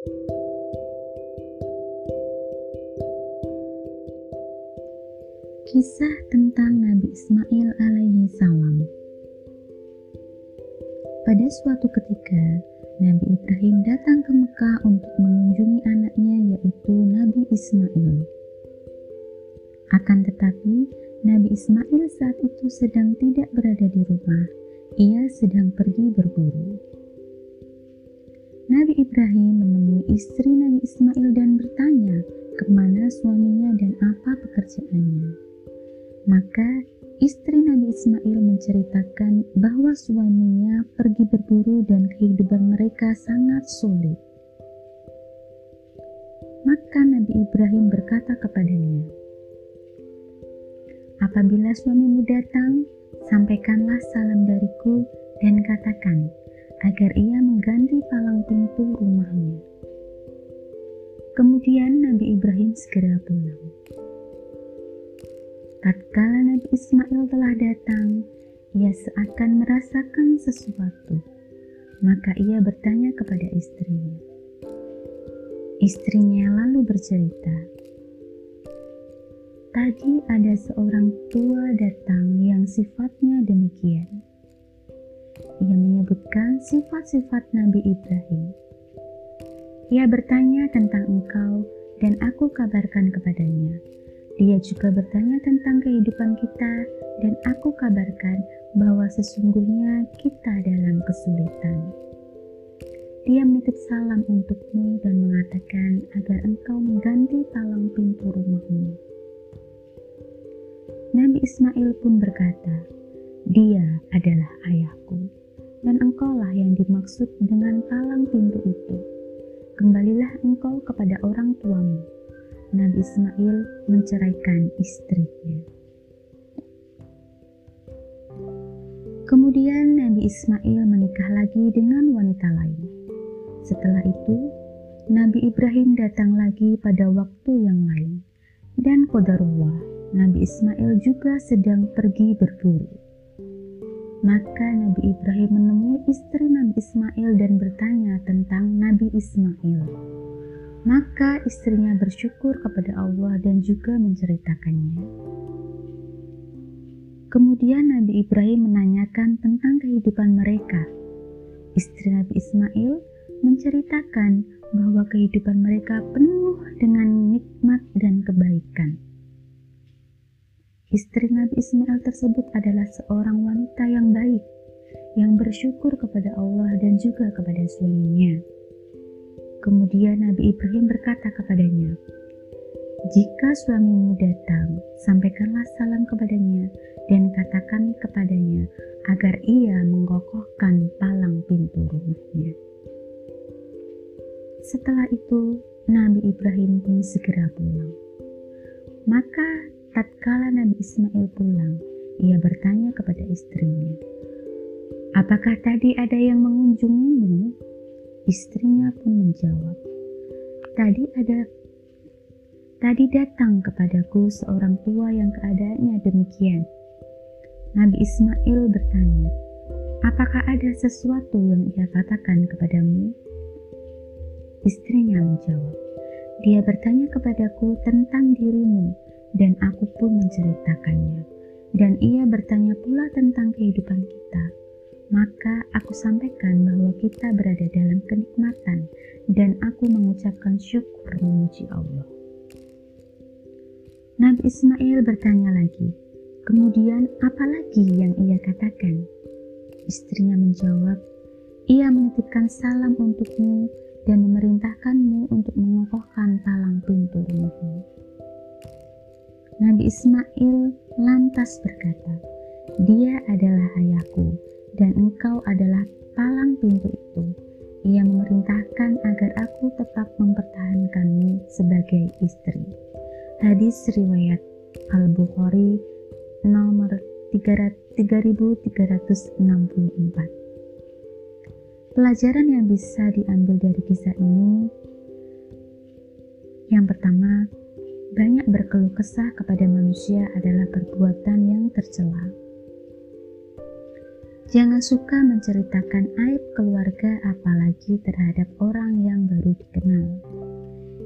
Kisah tentang Nabi Ismail alaihi salam. Pada suatu ketika, Nabi Ibrahim datang ke Mekah untuk mengunjungi anaknya yaitu Nabi Ismail. Akan tetapi, Nabi Ismail saat itu sedang tidak berada di rumah. Ia sedang pergi berburu. Nabi Ibrahim menemui istri Nabi Ismail dan bertanya ke mana suaminya dan apa pekerjaannya. Maka istri Nabi Ismail menceritakan bahwa suaminya pergi berburu dan kehidupan mereka sangat sulit. Maka Nabi Ibrahim berkata kepadanya, Apabila suamimu datang, sampaikanlah salam dariku dan katakan agar ia mengganti palang pintu rumahnya. Kemudian Nabi Ibrahim segera pulang. Tatkala Nabi Ismail telah datang, ia seakan merasakan sesuatu. Maka ia bertanya kepada istrinya. Istrinya lalu bercerita, Tadi ada seorang tua datang yang sifatnya demikian. Ia menyebutkan sifat-sifat Nabi Ibrahim. Ia bertanya tentang engkau dan aku kabarkan kepadanya dia juga bertanya tentang kehidupan kita, dan aku kabarkan bahwa sesungguhnya kita dalam kesulitan. Dia menitip salam untukmu dan mengatakan agar engkau mengganti palang pintu rumahmu. Nabi Ismail pun berkata, "Dia adalah ayahku, dan engkaulah yang dimaksud dengan palang pintu itu. Kembalilah engkau kepada orang tuamu." Nabi Ismail menceraikan istrinya. Kemudian Nabi Ismail menikah lagi dengan wanita lain. Setelah itu, Nabi Ibrahim datang lagi pada waktu yang lain. Dan kodarullah, Nabi Ismail juga sedang pergi berburu. Maka Nabi Ibrahim menemui istri Nabi Ismail dan bertanya tentang Nabi Ismail. Maka istrinya bersyukur kepada Allah dan juga menceritakannya. Kemudian Nabi Ibrahim menanyakan tentang kehidupan mereka. Istri Nabi Ismail menceritakan bahwa kehidupan mereka penuh dengan nikmat dan kebaikan. Istri Nabi Ismail tersebut adalah seorang wanita yang baik, yang bersyukur kepada Allah dan juga kepada suaminya. Kemudian Nabi Ibrahim berkata kepadanya, "Jika suamimu datang, sampaikanlah salam kepadanya dan katakan kepadanya agar ia mengokohkan palang pintu rumahnya." Setelah itu, Nabi Ibrahim pun segera pulang. Maka, tatkala Nabi Ismail pulang, ia bertanya kepada istrinya, "Apakah tadi ada yang mengunjungimu?" Istrinya pun menjawab, "Tadi ada Tadi datang kepadaku seorang tua yang keadaannya demikian. Nabi Ismail bertanya, Apakah ada sesuatu yang ia katakan kepadamu? Istrinya menjawab, Dia bertanya kepadaku tentang dirimu, dan aku pun menceritakannya. Dan ia bertanya pula tentang kehidupan kita maka aku sampaikan bahwa kita berada dalam kenikmatan dan aku mengucapkan syukur memuji Allah. Nabi Ismail bertanya lagi, kemudian apa lagi yang ia katakan? Istrinya menjawab, ia menitipkan salam untukmu dan memerintahkanmu Nabi Ismail lantas berkata, dia adalah ayahku dan engkau adalah palang pintu itu. Ia memerintahkan agar aku tetap mempertahankanmu sebagai istri. Hadis riwayat Al-Bukhari nomor 3364. Pelajaran yang bisa diambil dari kisah ini yang pertama, banyak berkeluh kesah kepada manusia adalah perbuatan yang tercela. Jangan suka menceritakan aib keluarga apalagi terhadap orang yang baru dikenal.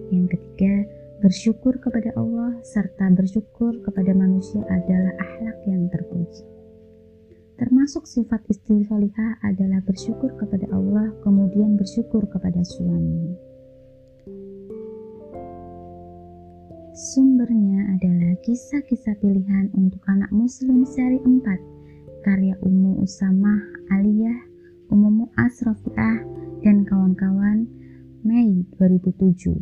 Yang ketiga, bersyukur kepada Allah serta bersyukur kepada manusia adalah akhlak yang terpuji. Termasuk sifat istri adalah bersyukur kepada Allah kemudian bersyukur kepada suami. Sumbernya adalah kisah-kisah pilihan untuk anak muslim seri 4 karya Ummu Usamah Aliyah, Ummu Asrafiah, dan kawan-kawan Mei 2007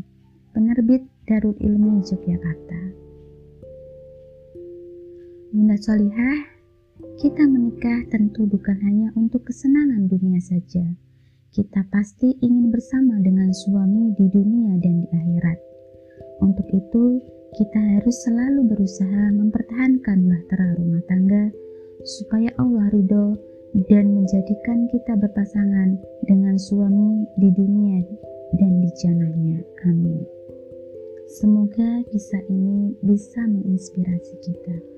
Penerbit Darul Ilmi Yogyakarta Bunda Solihah, kita menikah tentu bukan hanya untuk kesenangan dunia saja. Kita pasti ingin bersama dengan suami di dunia dan di akhirat. Untuk itu, kita harus selalu berusaha mempertahankan bahtera rumah tangga supaya Allah ridho dan menjadikan kita berpasangan dengan suami di dunia dan di janahnya. Amin. Semoga kisah ini bisa menginspirasi kita.